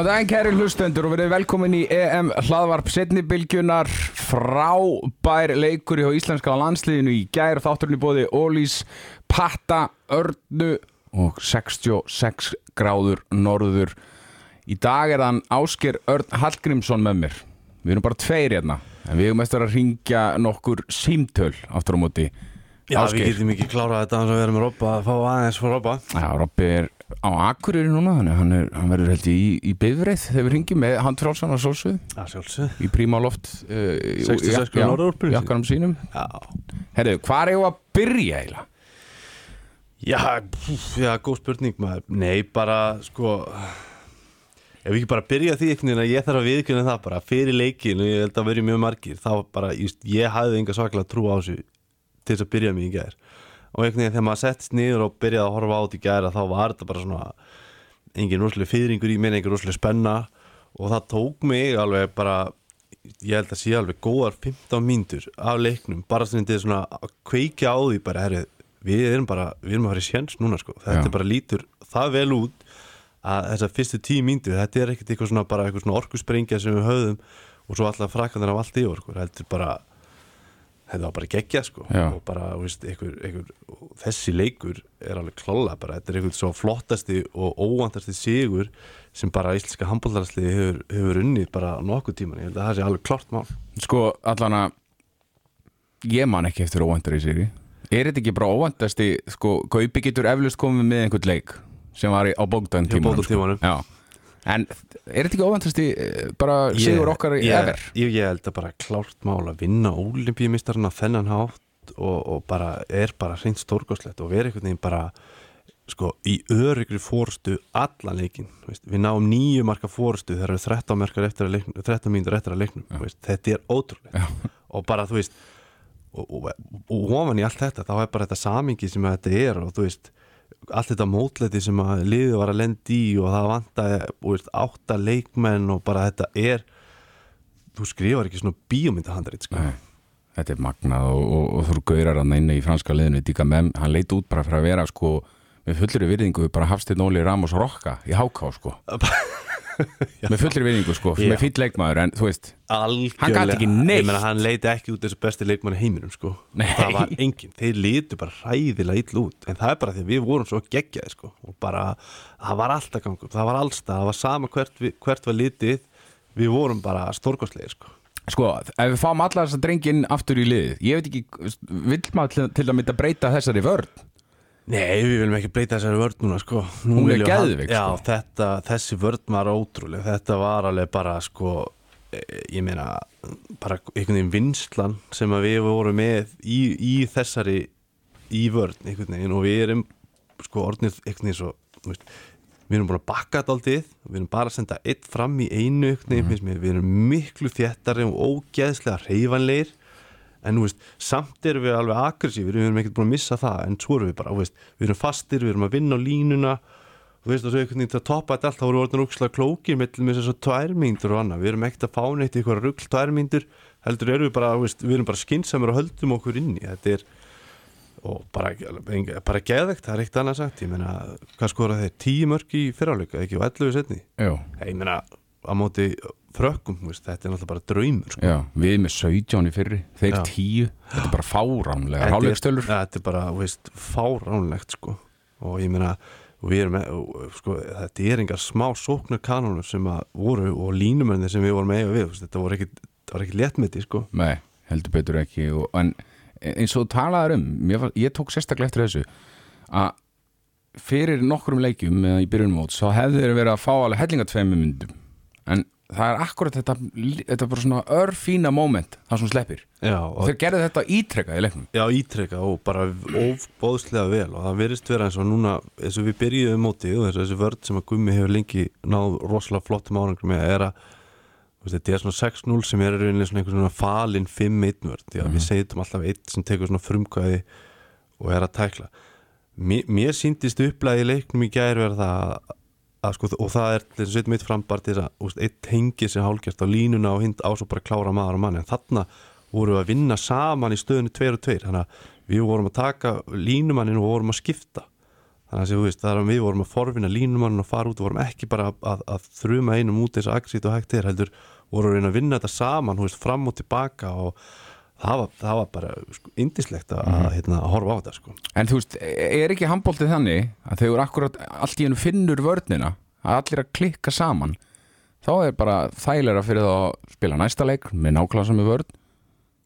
Góðan daginn kæri hlustendur og verið velkomin í EM hlaðvarp setnibilgjunar frábær leikur hjá íslenska landsliðinu í gær þátturinn í bóði Ólís, Patta, Örnu og 66 gráður norður. Í dag er þann Ásker Örn Hallgrímsson með mér. Við erum bara tveir hérna en við erum eftir að ringja nokkur símtöl aftur á móti. Já, Ásgeir. við getum ekki klárað þetta að með Robba að fá aðeins frá Robba Já, Robby er á Akureyri núna að hann, er, hann verður held ég í, í bifreið þegar við ringjum með og sólsvið. Já, sjálfsög í prímáloft uh, 66 gráður jakkanum sínum. Já, Herðu, hvað er ég að byrja eiginlega? já, já, góð spurning maður. Nei, bara, sko Ef við ekki bara byrja því einhvern veginn að ég þarf að viðkynna það bara fyrir leikin og ég held að verið mjög margir þá bara, ég, ég hafði enga svaklega trú á þessu til þess að byrja mig í gær og einhvern veginn þegar maður settist niður og byrjaði að horfa á þetta í gær að þá var þetta bara svona engin rosalega fyrringur í minni, engin rosalega spenna. Og það tók mig alveg bara ég held að sé alveg góðar 15 mínútur af leiknum, bara svona að kveikja á því bara, herri, við erum bara við erum að fara í sjens núna sko. Þetta Já. bara lítur það vel út að þessar fyrstu tíu mínútur, þetta er ekkert eitthvað svona bara eitthvað svona orkusprengja sem við höfðum og svo alltaf frakkandir af allt yfir sko, þetta er bara þetta var bara geggja sko Já. og bara, veist, einhver, einhver, þessi leikur er alveg klála bara, þetta er einhvern svo flottasti og óvandasti sigur sem bara íslenska handbóltarsliði hefur, hefur unnið bara nokkuð tíman, ég held að það sé alveg klárt mál Sko, allan að ég man ekki eftir óvandar í sig Er þetta ekki bara óvandasti sko, Kaupi getur eflust komið með einhvern leik sem var á bókdæðin Hjá tímanum bókdagtímanum. sko. En er þetta ekki óvandasti eh, bara sigur okkar í ég, ever? ég, ég held að bara klárt mál að vinna olimpíumistarinn á þennan hátt og, og bara er bara hreint stórgóðslegt og vera einhvern veginn bara sko í öryggri fórstu allan leikin, veist, við náum nýju marka fórstu þegar við 13 markar eftir að leiknum 13 mínútur eftir að leiknum, veist, þetta er ótrúlega og bara þú veist og, og, og ofan í allt þetta þá er bara þetta samingi sem þetta er og þú veist allt þetta mótleti sem að liðið var að lendi í og það vantaði þú veist, átta leikmenn og bara þetta er þú skrifar ekki svona bíómyndahandrið sko. Þetta er magnað og, og, og þú gaurar hann inni í franska liðinu Díka Mem, hann leit út bara fyrir að vera sko með fullri virðingu bara Hafsteinn Óli Ramos Rokka í háká sko með fullri virðingu sko, Já. með fýll leikmaður en þú veist, Algjörlega, Hann gat ekki neitt. Ég meina, hann leiti ekki út þessu besti leikmann í heiminum sko. Nei. það var enginn, þeir litu bara hræðilega ill út, en það er bara því að við vorum svo geggjaði sko. og bara, það var alltaf gangur, það var allstað, það var sama hvert, við, hvert var litið, við vorum bara stórkostlegir sko. Sko, ef við fáum alla þess að drengin aftur í liðið, ég veit ekki, vill maður til, að mynda breyta þessari vörn? Nei, við viljum ekki breyta þessari vörð núna sko. Nú Hún er geðveik, hafa- Já, sko. þetta, þessi vörð var ótrúleg. Þetta var alveg bara sko eh, ég meina bara einhvern veginn vinslan sem við vorum með í, í þessari í vörð einhvern veginn. Og við erum sko orðnið einhvern veginn svo veist, við erum búin að bakka þetta aldrei við erum bara að senda eitt fram í einu einhvern veginn, mm mér, við erum miklu þéttari og ógeðslega reyfanleir en þú veist, samt erum við alveg aggressífir, við erum ekkert búin að missa það en svo erum við bara, veist, við erum fastir við erum að vinna á línuna þú veist, og svo einhvern veginn til að toppa þetta allt, þá vorum við orðin rúkslega klókir með með þess að tvær mínútur og annað, við erum ekkert að fá neitt í eitthvað rugl tvær mínútur, heldur erum við bara veist, við erum bara skinsamur og höldum okkur inn í þetta er, og bara bara geðvegt, það er ekkert annað sagt. Ég meina, hvað skora þeir, tíu mörg í fyrráleika, ekki og 11 setni Jú, ég meina, á móti frökkum, veist, þetta er náttúrulega bara draumur sko. já, við með 17 í fyrri, þeir Já. 10, þetta er bara fáránlega. Ja, Þetta er bara, veist, fáránlegt sko og ég meina með- og, sko, þetta er engar smá sóknar kanónur sem að voru og línumennir sem við vorum eiga við, veist, þetta voru ekki, þetta var ekki léttmeti sko Nei, heldur betur ekki og, en eins og talaður um var- ég tók sérstaklega eftir þessu að fyrir nokkrum leikjum eða í byrjunum mót, þá hefði þeir verið að fá alveg hellinga tveimur myndum en það er akkurat þetta þetta er bara svona örfína moment það sem sleppir. Já, og og þeir gerðu þetta ítrekka í leiknum. Já, ítrekka og bara óbóðslega vel og það verðist vera eins og núna eins og við byrjuðum mótið og þessi vörð sem að Gummi hefur lengi náð rosalega flottum árangur með er að þetta er svona 6-0 sem er í rauninni svona falin 5-1 vörð því að Mhm. við segjum alltaf eitt sem tekur svona frumkvæði og er að tækla. Mér, mér síndist upplæði í leiknum í gær verða það að, að sko, og það er þess að setja mitt fram bara til þess að eitt hengi sem hálgjast á línuna og hind á svo bara klára maður og mann en þarna vorum við að vinna saman í stöðinu 2 og 2 þannig að við vorum að taka línumannin og vorum að skipta. Þannig að veist, við vorum að forvinna línumannin og fara út. Og vorum ekki bara að, að, að þruma einum út eins og axít og hægt er heldur vorum reyna að vinna þetta saman veist, fram og tilbaka og það var, það var bara sko, indislegt að, að, hérna, að horfa á þetta sko. En þú veist, er ekki handbóltið þannig að þegar akkurat allt í hennu finnur vörnina að allir að klikka saman þá er bara þægilega fyrir það að spila næsta leik með nákvæmlega sami vörn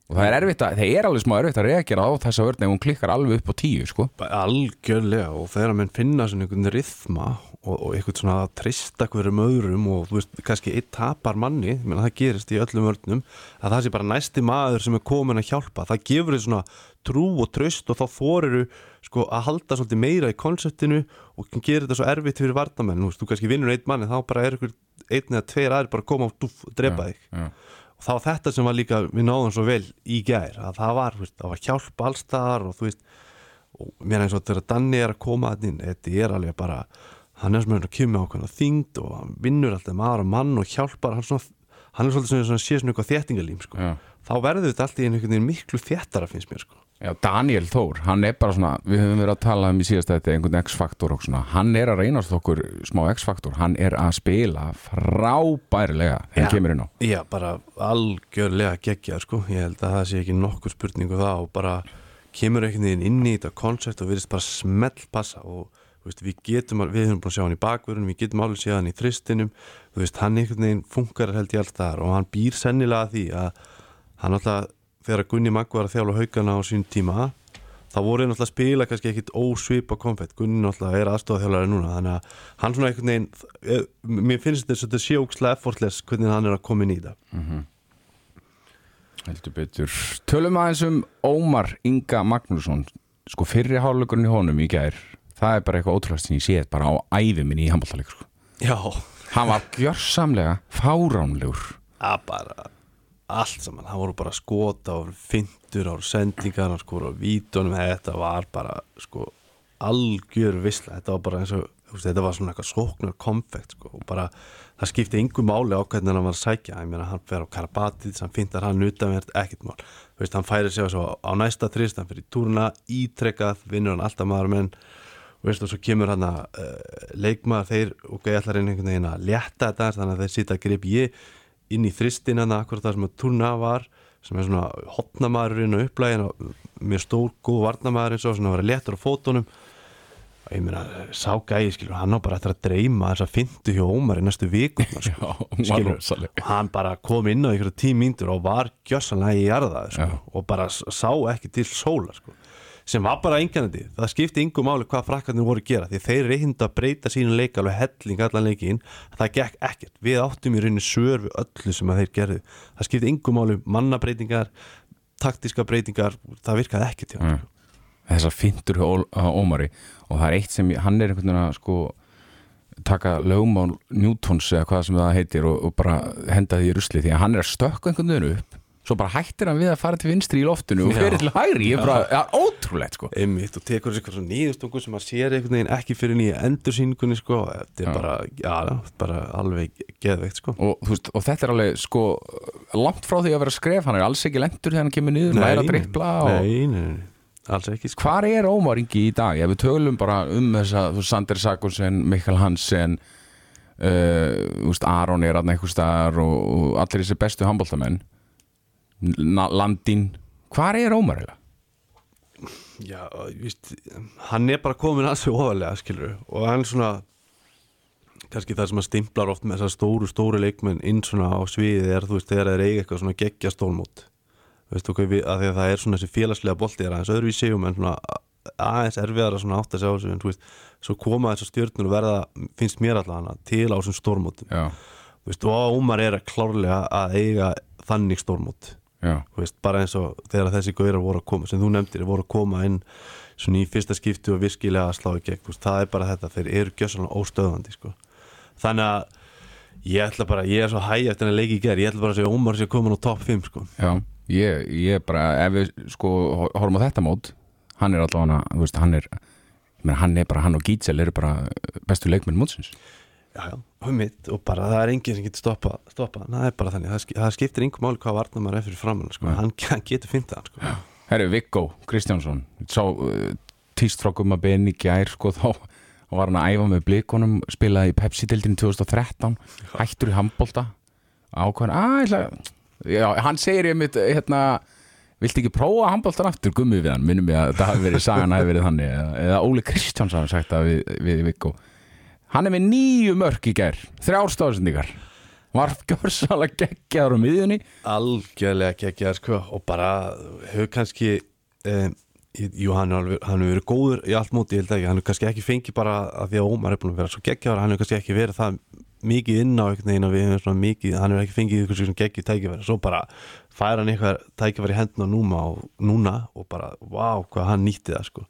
og það er erfitt að, það er alveg smá erfitt að reagera á þessa vörn ef hún klikkar alveg upp á tíu sko. Algjörlega og þegar menn finna svona einhvern rithma og, og einhvern svona að treysta hverjum öðrum og þú veist, kannski eitt tapar manni, menn það gerist í öllum vörnum að það sé bara næsti maður sem er komin að hjálpa, það gefur þið svona trú og tröst og þá þoriru sko að halda svolítið meira í konseptinu og gerir þetta svo erfitt fyrir varnamenn, þú kannski vinnur eitt manni þá bara er einhver einn eða tveir aðrir bara að koma og drepa þig. já. og það var þetta sem var líka við náðum svo vel í gær að það var, veist, það var hjálp allstaðar og þú veist og mér eins og Danni er að koma að inn þetta er alveg bara, hann er sem að kemur ákveðna þyngd og hann vinnur alltaf maður og mann og hjálpar hann, svona, hann er svolítið svona, svona sé svona eitthvað þéttingalím sko. Þá verður þetta alltaf í einhvern veginn miklu þéttara finnst mér sko. Já, Daniel Þór, hann er bara svona við höfum verið að tala um í síðast þetta einhvern X-faktor og svona, hann er að reynast okkur smá X-faktor, hann er að spila frábærilega þegar hann kemur inn á Já, bara algjörlega geggja sko. ég held að það sé ekki nokkur spurningu það og bara kemur einhvern veginn inn í þetta koncept og virðist bara smell passa og veist, við getum, við höfum búin að sjá hann í bakverðunum við getum alveg séð hann í þristinum. Þú veist, hann einhvern veginn funkar held ég alls þar og hann býr sennilega að því að hann alltaf, þegar Gunni Magg var að þjála haugana á sín tíma þá voru hann alltaf að spila kannski ekkit ósvipa konfett, Gunni alltaf er núna þannig að hann svona einhvern veginn eh, mér finnst þetta sjókslega effortless hvernig hann er að koma inn í þetta. Heldur betur. Tölum aðeins um Ómar Inga Magnússon. Sko fyrri hálfleikurinn í honum í gær það er bara eitthvað ótrúlega sem ég séð bara á æði minni í handbóltaleg sko. Já, hann var gjörsamlega fáránlegur. Að bara allt saman, það voru bara skota og fintur á sendingar og sko á vítunum, þetta var bara sko algjör visla, þetta var bara eins og þetta var svona eitthvað sóknar konfekt sko. Og bara það skipti yngu máli á hvernig hann var að sækja, ég meina hann fer á Karabatið sem fintar hann utanvert, ekkert mál. Þú veist, hann færi sig á næsta trist hann fyrir túruna, ítrekkað, vinnur hann alltaf maður menn og svo kemur hann að uh, leikmaður þeir og okay, ætlar inn einhvern veginn að létta þetta þannig að þeir sýta grip ég inn í þristin hann akkurat það sem að turna var sem er svona hotnamaðurinn og upplægin og mjög stór, góð varnamaður eins og svona að vera léttur á fótunum og ég meina, sá gæði skilur hann á bara eftir að dreyma þess að fintu hjá Ómar í næstu vikum sko. Skilur, hann bara kom inn á einhverju tíu mínútur og var gjössanlega í jarðaði sko, og bara sá ekki til sólar sko. Sem var bara enganandi það skipti yngu máli hvað frakkarnir voru að gera því þeir reynda að breyta sínu leik alveg helling allan leikin, það gekk ekkert. Við áttum í rauninni svör við öllu sem þeir gerðu, það skipti yngu máli mannabreitingar, taktiska breytingar það virkaði ekkert Mm. þessar fintur á Ómari og það er eitt sem hann er einhvern veginn að sko taka lögmál Newtons eða hvað sem það heitir og, og bara henda því í rusli því að hann er að stökka einhvern veginn upp svo bara hættir hann við að fara til vinstri í loftinu og fyrir til hægri, ég er bara, ja, ótrúlegt sko. Einmitt og tekur þessi eitthvað svona nýðustungu sem að sér einhvern veginn ekki fyrir nýja endursýningunni sko, þetta er Já. bara, já, bara alveg geðveikt sko. Og, veist, og þetta er alveg sko langt frá því að vera skref, hann er alls ekki lendur þegar hann kemur niður, hann er að drippla og nei, nei, nei, alls ekki sko. Hvar er Ómar Ingi í dag? Ef við tölum bara um þú veist, Sander Sakusen, Mikael Hansen uh, Aron er aðna einhver staðar og, og allir þessi bestu handbóltamenn Landín hvar er Ómar eiginlega? já, víst, hann er bara komin að sig ofalega skilur og hann er svona kannski það sem að stimplar oft með þessar stóru, stóru leikmenn inn svona á sviðið er þú veist, þegar þeir eiga eitthvað svona geggja stólmót. Veist þú hvað að því að það er svona þessi félagslega bolti er aðeins öðruvísi og menn svona aðeins erfiðar að svona átt að sjá þessu en þú veist, svo koma þessar stjórnur og verða, finnst mér allavega til á þessum stórmótum. Þú veist, og Ómar er að klárlega að eiga þannig stórmót veist, bara eins og þegar þessi gaurar voru að koma sem þú nefndir, voru að koma inn svona í fyrsta skipti og virkilega að slá í gegn veist, það er bara þetta, þeir eru gjössalega óstöðandi sko. þannig að Ég ætla bara, ég er svo hæg eftir að leiki í ger Ég ætla bara að segja Ómar sé komin á topp 5 sko. Já, ég, ég bara ef við sko horfum á þetta mót hann er þú veist, hann er hann er bara, hann og Gítsel eru bara bestu leikmenn mótsins Um mitt Og bara það er enginn sem getur stoppa, stoppa. Það er bara þannig, það, sk það skiptir einhver máli hvað varnar maður er fyrir framann sko. hann, hann getur fyndið hann sko. Herru, Viggo Kristjánsson sá uh, tíst frá gumma ben í gær sko þá var hann að æfa með blikunum spilaði í Pepsi-dildinu 2013 hættur í handbolta. Ákvæðan, að ég ætla já, hann segir ég mitt, hérna viltu ekki prófa handboltan aftur? Gummi við hann minnum ég að það hafi verið sagan hafi verið þannig eða, Óli Kristjánsson sagt það við, við Viggo hann er með nýju mörk í gær þrjárstafsendingar var gjörsalega geggjaður á miðjunni. Algjörlega geggjaður sko. Og bara hefur kannski um, Jú, hann hefur verið góður í allt móti, ég held ekki, hann hefur kannski ekki fengið bara að því að Ómar er búin að vera svo geggjaður hann hefur kannski ekki verið það mikið inn á einhvern veginn hann hefur ekki fengið eitthvað svona geggjið tækifæri, svo bara fær hann eitthvað tækifæri í núna og, núna og bara, vá, hvað hann nýtti það sko,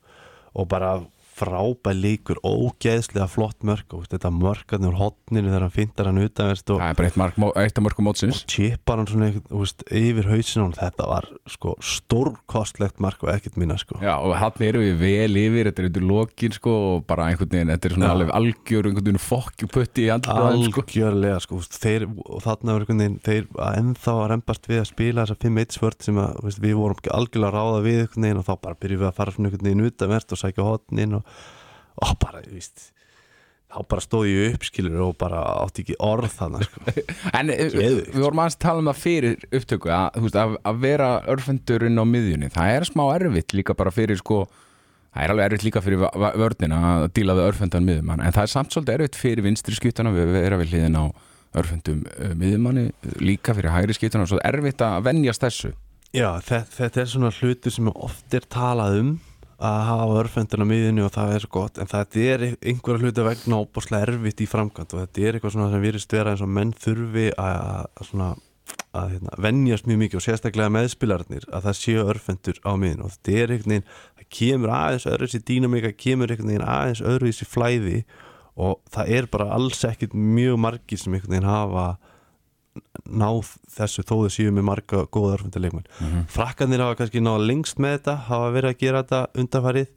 og bara frábæð leikur, ógeðslega flott mörk og þetta mörkarnir úr hotninu þegar hann fintar hann utanverst og það er bara eitt, mark, eitt af mörkum mótsins. chipar hann svona veist, yfir hausin á hann þetta var sko stórkostlegt mark og ekkert minna sko. Já, og hann eru við vel yfir, þetta er undir lokin sko, og bara einhvern veginn, þetta er svona alveg algjör einhvern veginn fokkjuputti sko. algjörlega sko, þeir, og þarna var einhvern veginn þeir að ennþá að rembast við að spila þessa 5-1 svört sem að, veist, við vorum algjörlega ráða við og þá bara byrjum við að fara svona einhvern veginn utanvert og sækja hotnin og, og bara, þú veist þá bara stóð ég upp skilur og bara átti ekki orð þannig sko. En eh, Geðveikt. við vorum aðeins að tala um það fyrir upptöku að, þú veist, að, að vera örfendurinn á miðjunni, það er smá erfitt líka bara fyrir sko Það er alveg erfitt líka fyrir vörnina að díla við örfendan miðjumann en það er samt svolítið erfitt fyrir vinstri skutana við vera við hliðin á örfendum uh, miðjumanni líka fyrir hægri skutana og svo erfitt að venjast þessu Já, þetta, þetta er svona hlutur sem oft er talað um að hafa örfendina miðinu og það er svo gott en þetta er einhverja hluta vegna óbúslega erfitt í framkvæmt og þetta er eitthvað sem virðist vera eins og menn þurfi að, svona að hérna, venjast mjög mikið og sérstaklega meðspilarnir að það séu örfendur á miðinu og þetta er einhvern veginn, það kemur aðeins öðruvísi dýnamika, kemur einhvern veginn aðeins öðruvísi flæði og það er bara alls ekkit mjög margir sem einhvern veginn hafa náð þessu þó þau séu með marga góða örfundarleikmenn mm frakkanir hafa kannski náða lengst með þetta hafa verið að gera þetta undanfarið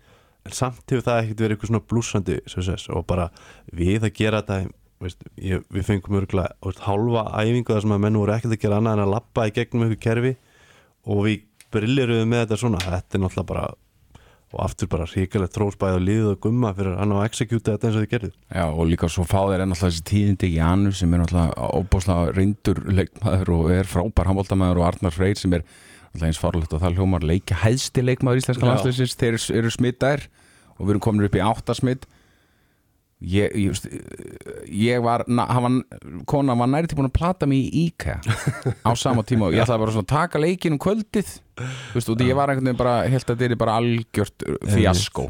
en samt hefur það ekkert verið eitthvað svona blúsandi success og bara við að gera þetta veist, ég, við fengum örgulega hálfa æfingu þar sem að menn voru ekkert að gera annað en að lappa í gegnum eitthvað kerfi og við brilliruðum með þetta svona. Þetta er náttúrulega bara og aftur bara ríkalegt trósbæð og liðið og gumma fyrir hann að execute þetta eins og þið gerðu Já, og líka svo fá þeir ennáttúrulega þessi tíðindi í Anu sem er náttúrulega óbúslega reyndur leikmaður og er frábær handbóltamæður og Arnar Freyr sem er náttúrulega eins farlegt og það hljómar leikja hæðsti leikmaður íslenska Já. landsleisins þeir eru- smittaðir og við erum komin upp í áttasmitt ég, ég, ég var, na, var kona var næri til búin að plata mig í IKEA á sama tíma og ég ætlaði bara svona að taka leikin um kvöldið veist, og ég var einhvern veginn bara held að þetta er bara algjört fjasko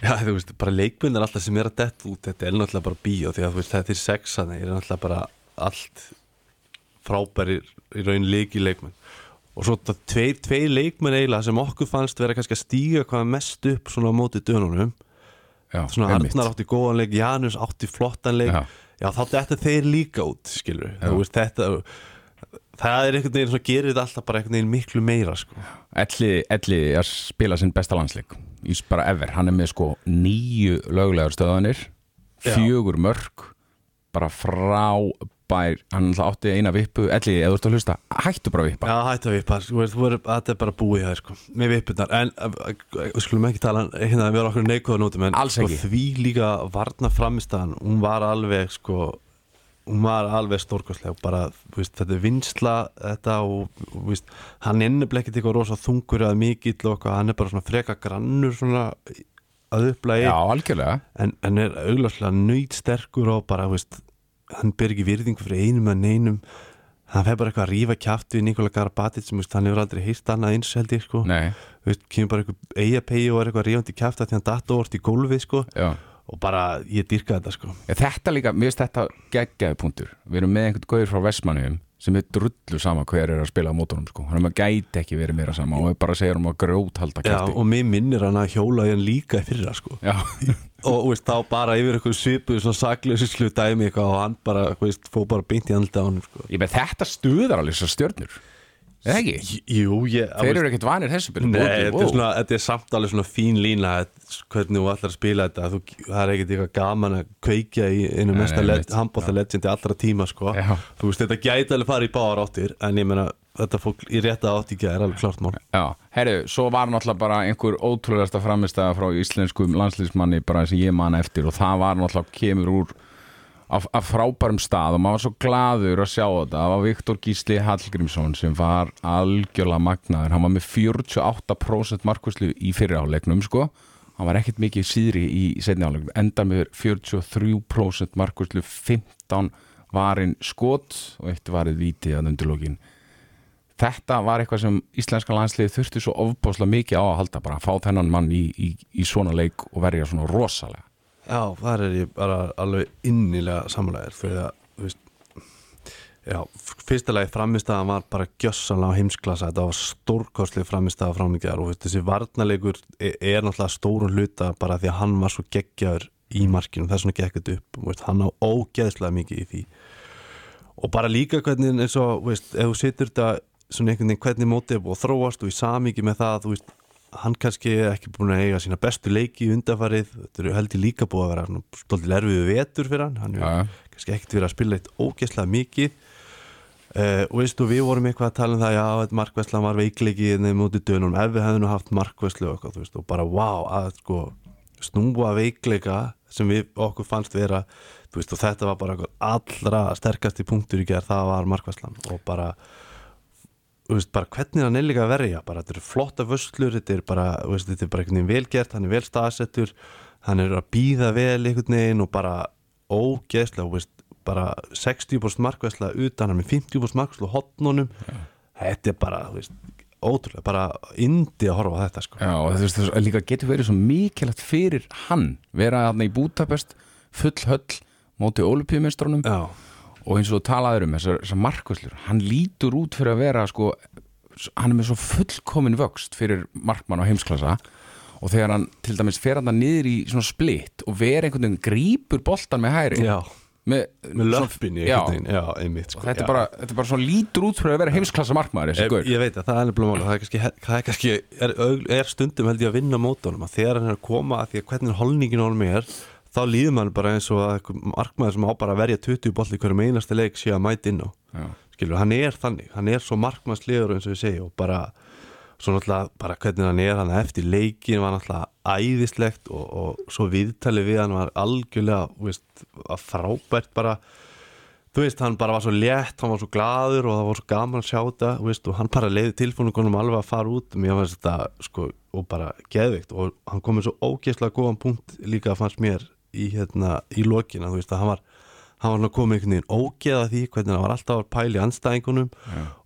Já, þú veist, bara leikmyndar alltaf sem er að dett út, þetta er náttúrulega bara bíó því að veist, þetta er sexan, er náttúrulega bara allt frábæri í raun leiki leikmenn. Og svo þetta tveir, tveir leikmenn eiginlega sem okkur fannst vera kannski að stíga hvað mest upp svona á móti dönunum Já, svona. Arnar átti góðan leik, Janus átti flottan leik Já. já, þá þetta þeir líka út skilur, veist, þetta það er einhvern veginn sem gerir þetta alltaf bara einhvern veginn miklu meira sko. Elli, Elli að spila sinn besta landsleik í bara ever, hann er með sko nýju lögulegar stöðanir fjögur mörg bara frábær hann átti eina vippu, Elli, eða þú ert að hlusta hættu bara vippa. Já, hættu að vippa, þetta er bara búið það, sko, með vippunar en uh, við skulum ekki tala hérna að vera okkur neikvæða nótum en sko, því líka varna framistæðan hún var alveg, sko hún var alveg stórkostleg. Bara, veist, þetta er vinsla þetta og, veist, hann ekkert eitthvað rosa þungur eða mikill og eitthvað, hann er bara svona freka grannur svona að upplægi Já, algjörlega. En, en er augláslega nöyt sterkur og bara, veist, hann ber ekki virðingu fyrir einum að neinum. Hann fer bara eitthvað að rífa kjátt við Nikola Garabatic hann hefur aldrei hýrt annað eins held ég sko, kemur bara eitthvað eigapegi og er eitthvað rífandi kjátt að því hann datt óvart í gólfið sko. Já. Og bara, ég dyrka þetta sko. Ja, Þetta líka, mér finnst þetta geggjaði punktur. Við erum með einhvern gauður frá Vestmanniðum sem er drullu sama hver er að spila á mótorum sko. hann gæti ekki verið meira sama og bara segir um að grjót halda Já, kæfti og mér minnir hann að hjóla hann líka í fyrra sko og veist, þá bara yfir eitthvað svipuð svona saklausinslu dæmi eitthvað og hann bara, veist, fóð bara beint í andlita á hann sko. Ég með þetta stuðar alveg svo stjörnur Er það ekki? Jú, ég Þeir eru ekkert vanir þessu byrju Nei, þetta er, svona, þetta er samt alveg svona fín lína hvernig þú ætlar að spila þetta þú, það er ekkert eitthvað gaman að kveikja í einu mesta nei, le einmitt. handbólta legendi allra tíma sko. Já. þú veist, þetta gæti alveg farið í báðar áttir en ég meina, þetta fólk í rétta átt í gæri alveg klart mál Já, herru, svo var náttúrulega bara einhver ótrúlegasta framistæða frá íslenskum landslýsmanni bara sem ég man eftir og það var náttúrulega kemur úr af, af frábærum stað og maður var svo glaður að sjá þetta. Það var Viktor Gísli Hallgrímsson sem var algjörlega magnaður. Hann var með 48% markvæslu í fyriráleiknum sko. Hann var ekkert mikið síðri í setni áleiknum enda með 43% markvæslu 15 varinn skot og eitt varið víti að undirlókin þetta var eitthvað sem íslenska landsliði þurfti svo ofbáslega mikið á að halda bara að fá þennan mann í, í, í svona leik og verja svona rosalega Já, þar er ég bara alveg innilega samanlegaður fyrir að, þú veist Já, fyrsta lagi framistæðan var bara gjössanlega á heimsklassa þetta var stórkostlega framistæða framíkjar og veist, þessi varnalegur er, er náttúrulega stórun hluta bara því að hann var svo geggjaður í markinu, þess vegna gekk þetta upp veist, hann á ógeðslega mikið í því. Og bara líka hvernig eins og, veist, ef þú situr þetta svona einhvern veginn hvernig mótið er búið að þróast og í samíki með það, þú veist hann kannski ekki búin að eiga sína bestu leiki í undarfarið, þetta eru heldur líka búið að vera stoltið erfiðu vetur fyrir hann. Hann er Já. kannski ekkert verið að spila eitt ógeðslega mikið. Uh, og veistu við vorum eitthvað að tala um það já, þetta markvæslan var veikleiki nefnum út í dönunum, ef við hefðum haft markvæslu og, og bara wow, að sko snúa veikleika sem við okkur fannst vera veist, og þetta var bara allra sterkasti punktur í gerð, það var markvæslan og bara veist, bara hvernig hann er líka að verja bara þetta eru flotta vöslur, þetta er bara veist, þetta er bara einhvern veginn velgert, hann er vel staðsettur hann er að býða vel einhvern veginn og bara ógeðslega veist, bara 60% markvæsla utan hann með 50% markvæsla á hotnunum þetta er bara, þú veist ótrúlega, bara indi að horfa á þetta sko. Já, og þú veist, líka getur verið svo mikilvægt fyrir hann vera þarna í Budapest full höll móti olupíumestrunum Já, og eins og talaður um þessar, þessar markvæslur hann lítur út fyrir að vera sko, hann er með svo fullkomin vöxt fyrir markmann á heimsklassa og þegar hann til dæmis fer hann niður í svona splitt og vera einhvern veginn grípur boltan með hæri já, með, með einmitt sko. og þetta þetta er bara svona lítur út fyrir að vera heimsklassa þessi Ég, gaur. ég veit að það er máli það er kannski, það er, kannski er, er stundum held ég að vinna mótunum að þegar hann er að koma að því að hvernig holningin honum er þá líður mann bara eins og að markmaður sem á bara að verja 20 boll í hverjum einasta leik sé að mæta inn á. Skilur, hann er þannig, hann er svo markmannslegur eins og ég segi og bara svo náttúrulega bara hvernig hann er hann eftir leikin var náttúrulega æðislegt og, og svo viðtalið við hann var algjörlega, veist, frábært bara. Þú veist, hann bara var svo létt, hann var svo glaður og það var svo gaman að sjá þetta, veist, og hann bara leiði tilfónugunum alveg að fara út. Mér fannst þetta, sko, og bara geðvikt og hann kom með svo ógeðslega góðan punkt líka fannst mér í hérna í lokina, þú veist, að hann var hann var komið einhvern veginn ógeða því hvernig hann var alltaf að pæla í anstæðingunum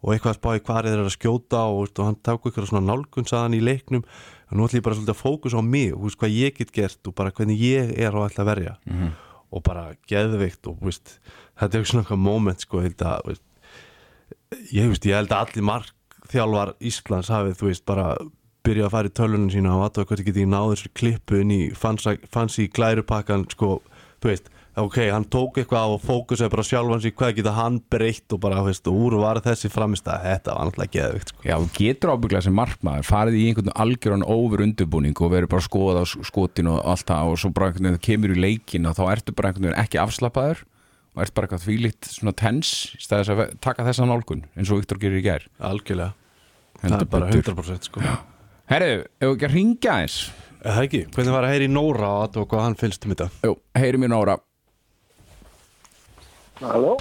og eitthvað að spá í hvað er þeir að skjóta og, veist, og hann ták eitthvað svona nálgun saðan í leiknum og nú ætlum ég bara svolítið að fókus á mig og veist, hvað ég get gert og bara hvernig ég er og ætla að verja -hmm. og bara geðveikt og veist, þetta er svona eitthvað moment sko, að, ég, ég held að allir markþjálfar Íslands hafið, bara byrja að fara í tölunum sína og aðtöða hvernig getið náður sér klippu inn í fancy, glærupakkan, sko, þú veist ok, hann tók eitthvað á og fókusaði bara sjálfan sig hvað geta hann breytt og bara, þú veist, úr var þessi framist að þetta var náttúrulega geðvikt, sko. Já, getur ábygglega sem markmaður farið í einhvern algjöran over undirbúning og verið bara að skoða á skotin og allt það og svo bara einhvern veginn það kemur í leikin og þá ertu bara einhvern veginn ekki afslappaður og ert bara eitthvað þvílíkt svona tens í stæðis að taka þessa nálgun eins og Viktor gerir í gær. Algjörlega, það er bara betur. 100% sko Herru, ef við ekki að ringja eins Það ekki, hvernig var að heyri í Nóra og aðtöða hvað hann fylgst um þetta Jú, heyri mér Nóra Halló?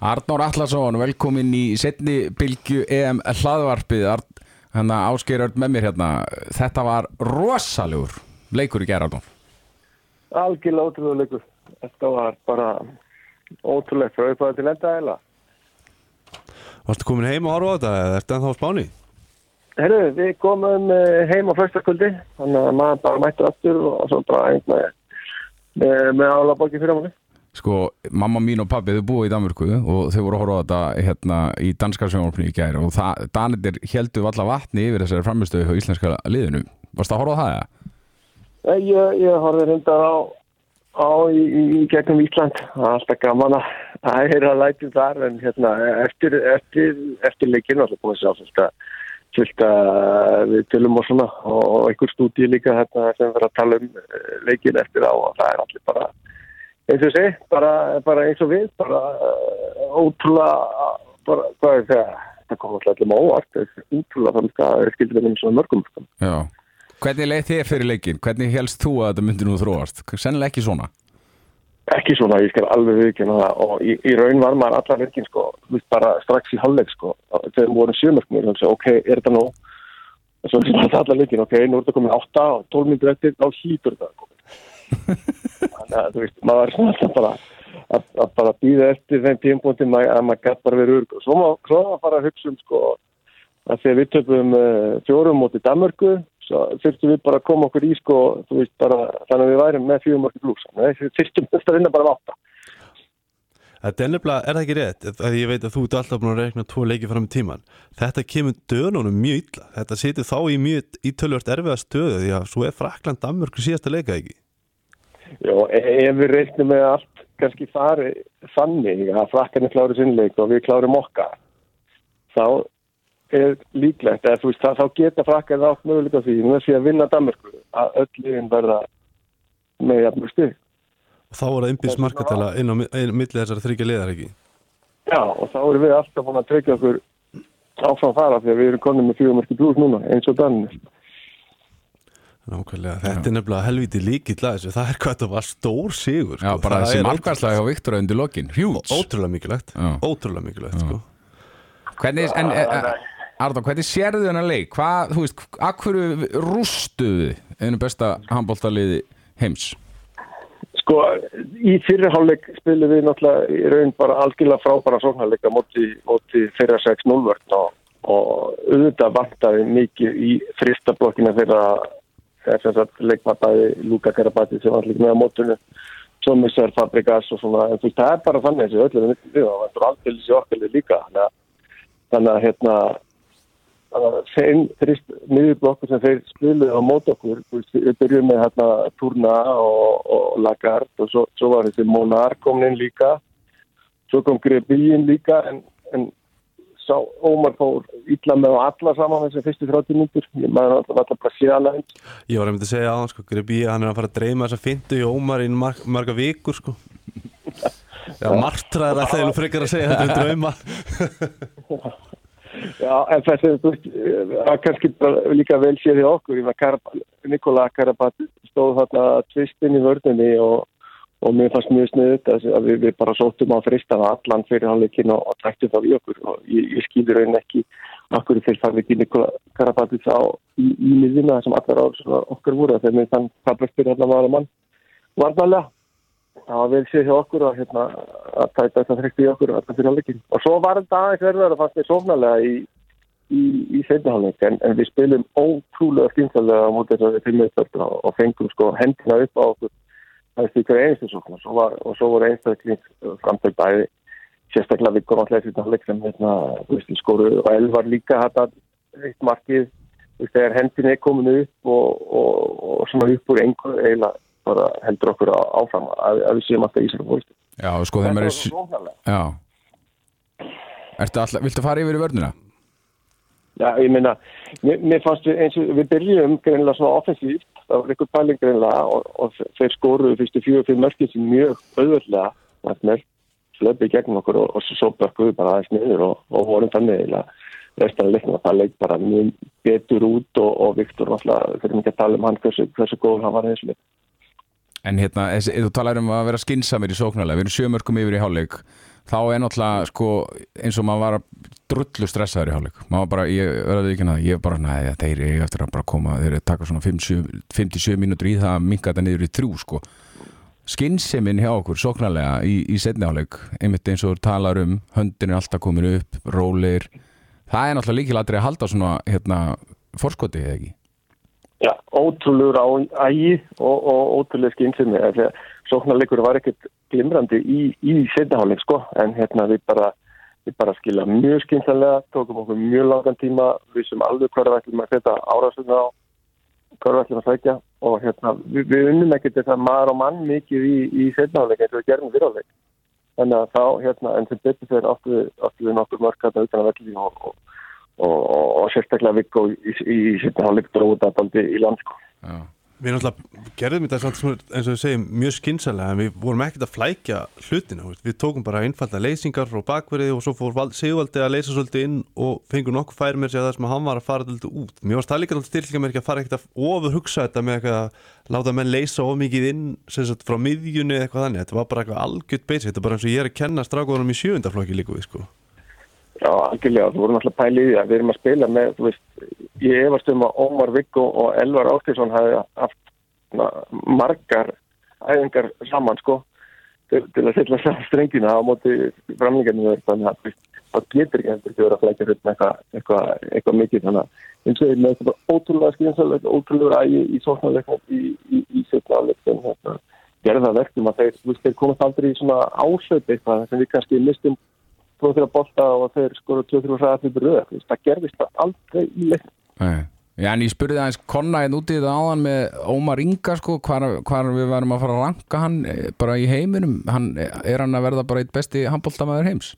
Arnór Allarsson, velkomin í setni bylgju EM hlaðvarpið hann að ásker öll með mér hérna þetta var rosalegur leikur í gær Arnór Algjörlega ótrúlega leikur. Þetta var bara ótrúlegt frá upphæða til enda eða. Varstu komin heim og horfa á þetta eða ertu ennþá á spáni? Herru, við komum eh, heim á förstakvöldi, þannig að maður bara mættur aftur og svo bara einn með, með, álabokki fyrir manni. Sko, mamma mín og pabbi þau búið í Danmörku og þau voru að horfa á þetta hérna, í danska sjónvarpni í gær og það, Danir heldur valla vatni yfir þessari framistöðu hjá íslenska liðinu Varst að horfa á það eða? Nei, Ég, ég horfði reyndar á, á í, í, í gegnum Ísland. Það er alltaf gaman að að heyra lætið þar en hérna eftir, eftir, eftir leikinu alltaf búin að sjá fullt að að við tölum og svona og einhver stúdíu líka hérna sem verður að tala um eh, leikinu eftir á og það er allir bara eins og sé, bara, bara eins og við bara uh, ótrúlega bara, hvað er það það kom alltaf allir það er ótrúlega þannig að það skildur með svona mörgum. Já. Hvernig leið þér fyrir leikin? Hvernig helst þú að þetta myndi nú þróast? Sennilega ekki svona. Ekki svona, ég skal alveg viðkynna það. Og í, í raun var maður allar virkin sko, bara strax í halvleik sko, þegar vorum sjömörknir þannig að ok, er þetta nú og svo var þetta allar virkin, ok, nú er þetta komin 8 og 12 minnir eftir, þá hlýtur þetta þannig að þú veist, maður var svona alltaf bara að, að bara býða eftir þeim tímpúnti að maður gætt bara verið örg og svo maður bara hugsa um sko að þegar við töfum uh, fjórum móti Danmörku, svo þurftum við bara að koma okkur í sko, þú veist, bara þannig að við værum með fjórum móti blús við þurftum að vinna bara um átta Þetta er nefnilega, er það ekki rétt? Að ég veit að þú ert alltaf búin að rekna tvo leiki fram í tíman. Þetta kemur dönunum mjög illa. Þetta situr þá í mjög ítölvört erfiða stöðu því að svo er Frakland Danmörku síðasta leika ekki. Já, e- ef við reiknum með allt kannski fari þannig að frakkarnir kláru sinnleik og við klárum okkar þá er líklegt eða þú veist það, þá geta frakkarnir átt möguleika á því nú er því að vinna Danmörku að öll liðin verða með jafnmjög stygg Og þá er það innbyrðs markatala inn á mi- inn á milli þessara þryggja liðar ekki. Já, og þá erum við alltaf búin að tryggja okkur áfram fara því að við erum konum með fjögumörki blús núna eins og Danir Nákvæmlega, þetta er nefnilega helviti líkill að þessu. Það er hvað þetta var stór sigur. Já, sko. bara Það þessi markværslega hjá Viktor undir lokin. Hjúts. Ótrúlega mikilvægt. Já. Ótrúlega mikilvægt, sko. Hvernig, en, en, Arðan, hvernig sérðu þennan leik? Hvað, þú veist, akkur rústuðu einu besta handbóltaliði heims? Sko, í fyrirháleik spilum við náttúrulega í raun bara algjörlega frábæra sóknarleika móti, móti fyrir 6-0 vörn og, og auðvitað vantaði mikið í frista blokkina þegar þess að leikmataði Luka Karabati sem var líka með á mótunum svo missar Fabrikas og svona en þú veist, það er bara þannig þessi öllu við það er aldrei þessi okkar líka þannig að, hérna þeim þrist miðurblokkur sem þeir spiluðu á mót okkur við byrjum með hérna Turna og, og Lagarde og svo, svo var þessi Monar komin inn líka svo kom Grebilin líka en, en sá Ómar fór illa með á alla saman þessi fyrstu 30 mínutur ég maður alltaf alltaf bara síðan aðeins Ég var einmitt að segja hann, sko, Grebi, hann er að fara að dreyma þessa fintu í Ómar í mar marga vikur, sko. Já, martra er alltaf einu frekar að segja þetta um drauma. Já, en þessi, þú veist, að kannski líka vel séð í okkur, Karab Nikola Karabat stóð þarna tvistinn í vörðinni og, og mér fannst mjög sniðut að við, við bara sóttum á fristana allan fyrir hálfleikin og, og tæktum það í okkur. Og ég, ég skýður raunin ekki okkur þeir farið ekki Nikola Karabat þá í, miðina sem allar á okkar voru. Þegar mér þann kablast fyrir allar maður mann varnalega það var vel séð hjá okkur að, hérna, að tæta þetta þrykti í okkur allan fyrir hálfleikin og svo var þetta aðeins verður að fannst mér sóknarlega í í, í seinniháleik en, en við spilum ótrúlega skynsalega á móti þess að við fimmum upp og, og fengum sko hendina upp á okkur. Það er stíkur einstu sókn og svo, var, og svo voru einstakling framtöld bæði. Sérstaklega við komum alltaf eftir hálfleik sem hérna, veist, skóru og Elvar líka þetta eitt markið. Þegar hendin er komin upp og, og, og svona upp úr einhver eiginlega bara heldur okkur áfram að, að við séum alltaf í sér fólki Já, sko, þeim er... alltaf, viltu fara yfir í vörnina? Já, ég meina, mér, mér fannst við eins og við byrjum greinilega svona offensíft, það var einhver pæling greinilega og, og þeir skoruðu fyrstu fjögur fyrir mörkið sem mjög auðvöldlega, er slöpið gegn okkur og, og svo bökkuðu bara aðeins niður og, og vorum þannig eiginlega restan leiknum að það leik bara mjög betur út og, og Viktor náttúrulega, fyrir mikið að tala um hann hversu, hversu góð hann var þessu leik. En hérna, þú talar um að vera skinsamir í sóknarlega, við erum sjömörkum yfir í hálfleik þá er náttúrulega sko eins og maður var drullu stressaður í hálfleik. Maður var bara, ég verði ekki að ég bara, næ, þeir eru eftir að bara koma þeir eru að taka svona 57 mínútur í það að minka þetta niður í þrjú sko. Skinsemin hjá okkur sóknarlega í, í setni hálfleik, einmitt eins og þú talar um höndin er alltaf komin upp, rólir það er náttúrulega líkilatri að halda svona hérna, forskoti eða ekki Já, ótrúlegur á ægi og, og ótrúlega þegar sóknarleikur var ekkert glimrandi í, í setjaháleik sko. En hérna við bara, við bara skilja mjög skynsanlega, tókum okkur mjög langan tíma við sem alveg hverja ætlum að setja árásuna á við ætlum að sækja. Og hérna, við, við unnum ekkert þetta maður og mann mikið í, í setnáleik eins og við gerum fyrirháleik þannig að þá, hérna, en sem betur þeir áttu við, við nokkur mörk hérna utan að velli og, og, og, og, sérstaklega vikk og í, í setnáleik dróða daldi í landsko Já. Við náttúrulega gerðum þetta samt sem- eins og við segjum mjög skinsalega en við vorum ekkert að flækja hlutina þú veist. við tókum bara einfalda leysingar frá bakverði og svo fór Val- Sigvaldi að leysa svolítið inn og fengur nokkuð færi mér sér það sem að hann var að fara svolítið út mér varst það líka náttúrulega styrkja mér ekki að fara ekkert að ofur hugsa þetta með eitthvað að láta menn leysa of mikið inn sem sagt frá miðjunni eða eitthvað þannig þetta var bara eitthvað algjört basic þetta er bara eins og ég er að kenna strákuðunum í sjöundaflokki líka við sko Já, algjörlega, þú vorum alltaf pælið að við erum að spila með, þú veist, ég efast um að Ómar Viggo og Elvar Ástíðsson hafi haft na, margar æfingar saman, sko, til, til að setja saman strengina á móti framlingarnir þeir, þannig að það getur ekki endur til að vera að flækja hlut með eitthvað, eitthvað, eitthvað mikið, þannig að eins og með þetta ótrúlega skynsalega, ótrúlega ægi í sóknarleiknum í, í, í setnaðarleiknum, þetta gerði það verkum að þeir, þú veist, þeir komast aldrei í svona áslöp eitthvað sem við kannski mistum tvo þrjá bolta og þeir skoru 2-3 hraðaflið röð, þú veist, það gerðist það aldrei í leik. Já, en ég spurði aðeins Konna einn út í þetta áðan með Ómar Inga sko, hvar, hvar við varum að fara að ranka hann eh, bara í heiminum. Hann, er hann að verða bara eitt besti handbóltamæður heims?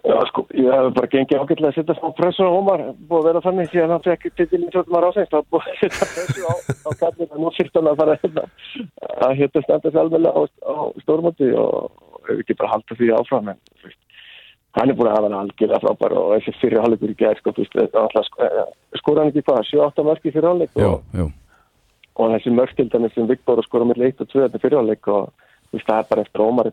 Já, sko, ég hef bara gengið ágætlega að setja smá pressu á Ómar, búið að vera þannig síðan hann fekk titilin tjóttumar ásengst, það búið að setja pressu á, á kallin og nú fyrst hann að fara hérna, að hérna standa sér alveg á, á stórmóti og ekki bara halda því áfram, en þú veist, hann er búin að hafa hann algjörlega frábær og þessi fyrir hálfleikur í gerð, sko, sko, skora hann ekki hvað, 7-8 mörki fyrir Jú, og, og þessi mörkildanir sem Viktor skora með 1 og 2 þetta fyrir hálfleik og það er bara eftir Ómar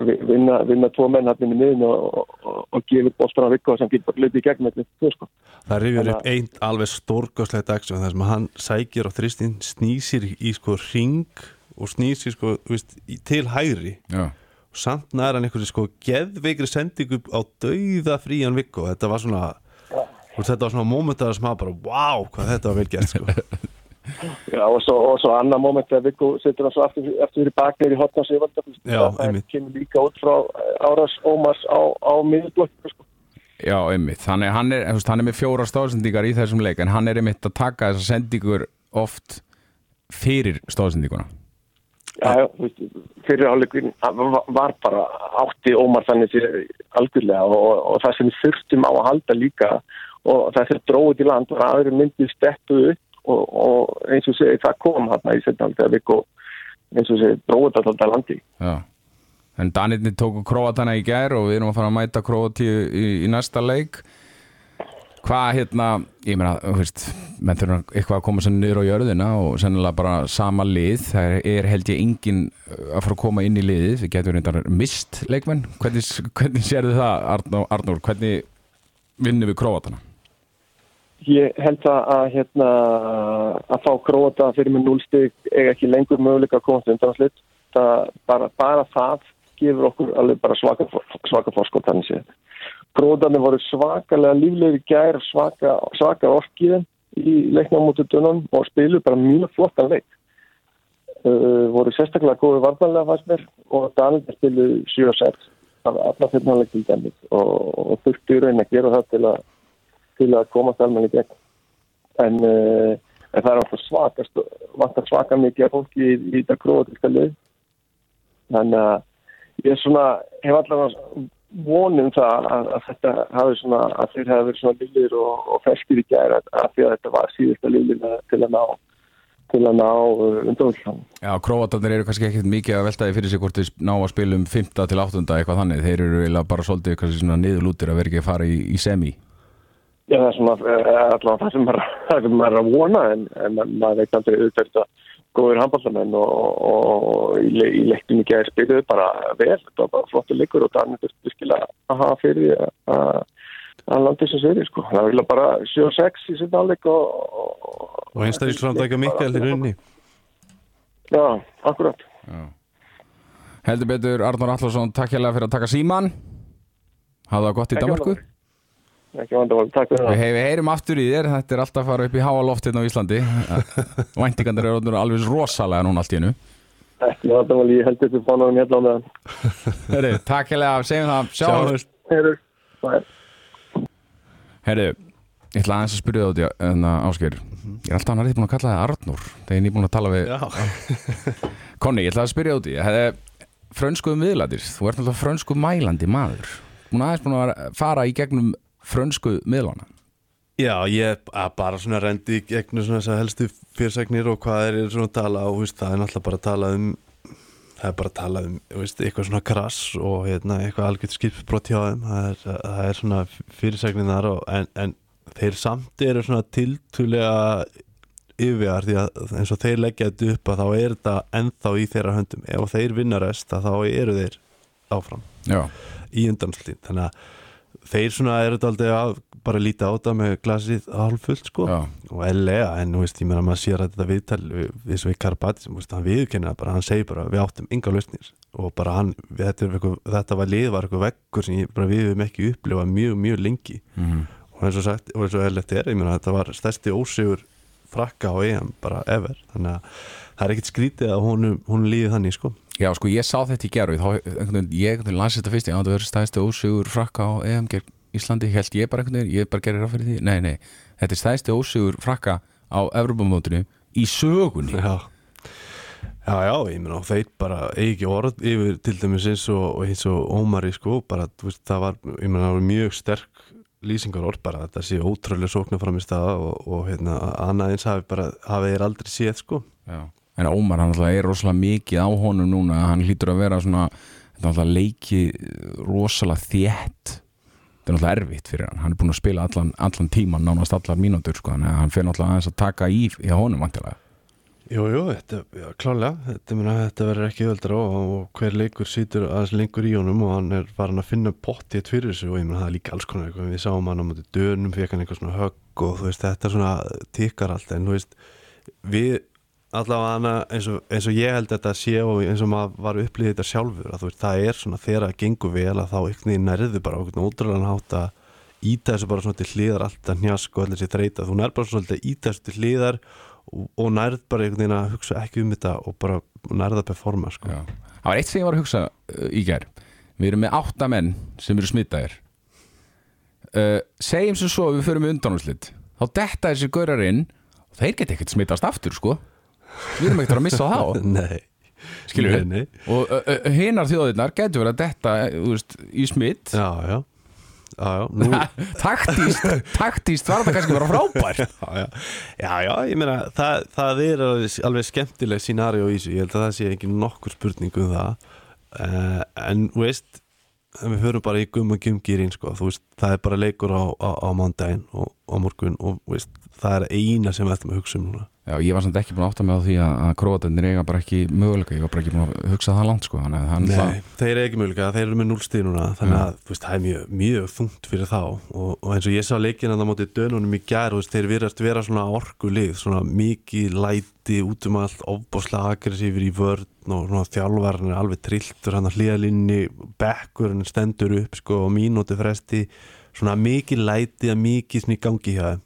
vinna, vinna tvo menn hann inn í miðin og, og, og, og gefur bóstur á Viktor sem getur bara litið í gegn með þetta, sko. Það rifjar upp einn alveg stórgóðslega dagsjón þar sem hann sækir á þristinn snýsir í sko ring og snýsir sko þú veist, til hægri Já. og samt nær hann einhverju sko geðveikri sendingu á dauða frían vikku og þetta var svona og þetta var svona mómentar sem að bara wow hvað þetta var vel gert sko Já, og svo, og svo annar moment þegar Viggo setur hann svo aftur, aftur fyrir baknir í hotna Já, það kemur líka út frá eh, Áras Ómars á, á miðurblokku, sko. Já, einmitt. Þannig að hann er, þú veist, hann er með fjóra stóðsendingar í þessum leik en hann er einmitt að taka þessar sendingur oft fyrir stóðsendinguna. Já, fyrir áleikurinn var bara átti Ómar þannig algjörlega og, og það sem þurftum á að halda líka og það sem dróði til land var aðri myndið steppu upp og, og eins og segi það kom hann í setna þegar Viggo eins og segi dróði alltaf landi. Já. En Danirni tóku Króatana í gær og við erum að fara að mæta Króatíu í, í næsta leik. Hvað hérna, ég meina, þú veist, menn þurfa eitthvað að koma sér niður á jörðina og sennilega bara sama lið. Það er, er held ég engin að fara að koma inn í liðið. Við getum reyndar mist leikmenn. Hvernig, hvernig sérðu það, Arnór? Arnór hvernig vinnum við Króatana? Ég held að, að hérna að fá króata fyrir með núlstig eiga ekki lengur möguleika að komast undan slitt. Það, bara, bara það gefur okkur alveg bara svaka, svaka fórskot þannig séð. Króatarnir voru svakalega líflegir í gær, svaka, svaka orkiðin í leiknum mútið dönum og spilu bara mjög flottan leik. Uh, voru sérstaklega góði varnarlega fannst mér og Danir spilu 7-6 af alla fyrirnáleik til dæmis og, og þurftu í raun að gera það til að til að komast almenni gegn. En, uh, en það er alltaf svakast, vantar svaka mikið fólki í, þetta króatíska lið. Þannig að ég svona, hef allavega vonum það að, að þetta hafi svona, að þeir hafi verið svona liðir og, og ferskir í gæra að því að þetta var síðasta liðir til að ná til að ná uh, undanvöldan. Já, Króatarnir eru kannski ekkert mikið að veltaði fyrir sig hvort þeir ná að spila um 5. til 8. eitthvað þannig. Þeir eru bara svolítið kannski svona niðurlútir að vera ekki að fara í, í semi. Já, það er svona uh, allavega það sem maður, er að vona en, en maður veit aldrei auðvitað góður handballamenn og, og, og í, le, í leiktum í gæðir spiluðu bara vel, þetta var bara flottu leikur og það er virkilega að hafa fyrir því að að landi sem segir, sko. Það vilja bara 7-6 í sinna áleik og, og, og einstaklisframdækja Mikael í rauninni Já, akkurat. Heldur betur, Arnór Allarsson, takk hérlega fyrir að taka síman. Hafa það gott í Danmarku. Ekki vandamál, takk fyrir það. hei, við heyrim aftur í þér, þetta er alltaf að fara upp í háa loft hérna á Íslandi. Væntingarnir eru alveg rosalega núna allt í hennu. Ekki vandamál, ég held þetta fánaðum hérna á meðan. Takk hérlega, segjum það, sjáum. Sjáumst. Er. Herri, Ég ætla aðeins að spyrja það út í en ásker Ég er alltaf hann búin að kalla það Arnur Þegar ég er búin að tala við Konni, ég ætla að spyrja út í Hefði frönsku miðladir Þú ert náttúrulega frönsku mælandi maður Búin aðeins búin að fara í gegnum frönsku miðlana? Já, ég bara svona rendi gegnum svona þess að helstu fyrirsagnir og hvað er svona að tala og veist, það er náttúrulega bara að tala um það er bara að tala um veist, eitthvað svona krass og hérna, eitthvað algjört skipsbrot hjá þeim. Það er, það er svona fyrirsagnir þar og, en, en þeir samt eru svona tiltulega yfirvegar því að eins og þeir leggja þetta upp að þá er þetta ennþá í þeirra höndum. Ef þeir vinna rest að þá eru þeir áfram Já, í undanslín þannig að þeir svona eru þetta aldrei að bara líta á þetta með glasið hálffullt sko. Já, og ellega en þú veist ég meina maður sér að þetta viðtal við- við svo í Karpati sem veist, hann viðkennir það bara hann segir bara við áttum ynga lausnir. Og bara hann þetta, er eitthvað, þetta var lið var eitthvað vekkur sem ég, við höfum ekki upplifað mjög mjög lengi. Mhm. og eins og sagt og eins og ellegt er ég meina þetta var stærsti ósigur frakka á EM bara ever. Þannig að það er ekkit skrítið að hún, hún líði þannig sko já, sko ég sá þetta í gerð veginn, ég las þetta fyrst Já, það verður stæðstu ósigur frakka á EM gegn Íslandi, held ég bara einhvern veginn Ég bara gerir ráð fyrir því, nei, nei Þetta er stæðstu ósigur frakka á Evropamótinu í sögunni Já Já, já, ég meina, og þeir bara eigi ekki orð yfir til dæmis eins og, og eins og Ómari, sko, bara, veist, það var, ég meina, það var mjög sterk lýsingar orð bara, þetta sé ótrúlega sóknar fram í staða og, og hérna, annað eins hafi bara, hafi þeir aldrei séð, sko. Já. En Ómar, hann alltaf er rosalega mikið á honum núna. Hann hlýtur að vera svona leiki rosalega þétt. Þetta er alltaf erfitt fyrir hann. Hann er búin að spila allan, allan tíman Nánast allar mínútur sko. Þannig að hann fyrir alltaf aðeins að taka í Hjá honum vantilega Jú, jú, þetta, já, klálega, þetta, þetta verður ekki öldra og, og hver leikur sýtur aðeins lengur í honum og hann er farin að finna pottið fyrir þessu og ég meina það er líka alls konar við sáum hann á móti dönum, fekk hann eitthvað svona högg og þú veist, þetta svona tikkar allt, en þú veist, við allavega eins og, eins og ég held þetta að sé og eins og maður var upplýðið þetta sjálfur, að veist, það er svona þegar það gengur vel að þá veginn nærðu bara okkur ótrúlega hátt að íta þessu bara svona til hliðar alltaf njask og allir sér þreita, þú nær bara svona íta þessu til hliðar og, og nærð bara einhvern veginn að hugsa ekki um þetta og bara nærða að performa sko. Það var eitt sem ég var að hugsa uh, í gær. Við erum með átta menn sem eru smittaðir uh, Segjum sem svo við förum með undanúslit Þá detta þessi gaurar inn og þeir geta ekkert smittast aftur sko Við erum ekkert að missa þá. Nei, við? Nei, nei. Og hinar þjóðirnar getur verið að detta þú veist, í smitt Já, já. Já, já, nú, taktíst, taktíst var þetta kannski bara frábært. Já, já, já, já, ég meina það, það er alveg, skemmtileg scenario í þessu, ég held að það sé ekki nokkur spurning um það. Uh, en veist, við höfum bara í gum og gumgýrin, sko, þú veist það er bara leikur á, á, á mándaginn og á morgun og veist, það er eina sem við ættum að hugsa um núna. Já, ég var samt ekki búin að átta mig á því að, króatendir eiga bara ekki möguleika, ég var bara ekki búin að hugsa það langt sko, þannig að hann Nei, þeir eru ekki möguleika, þeir eru með núlstíð núna þannig að veist, það er mjög, mjög þungt fyrir þá. Og, og eins og ég sá leikin að það móti dönunum í veist, þeir virðast vera svona orkulið, svona mikið læti út um allt, ofbáslega aggressífur í vörn og svona þjálfarinn er alveg trilltur, hann að hlýðalinni bekkurinn stendur upp, sko, og mínúti fresti, svona mikið læti að mikið svona í gangi hjá þeim.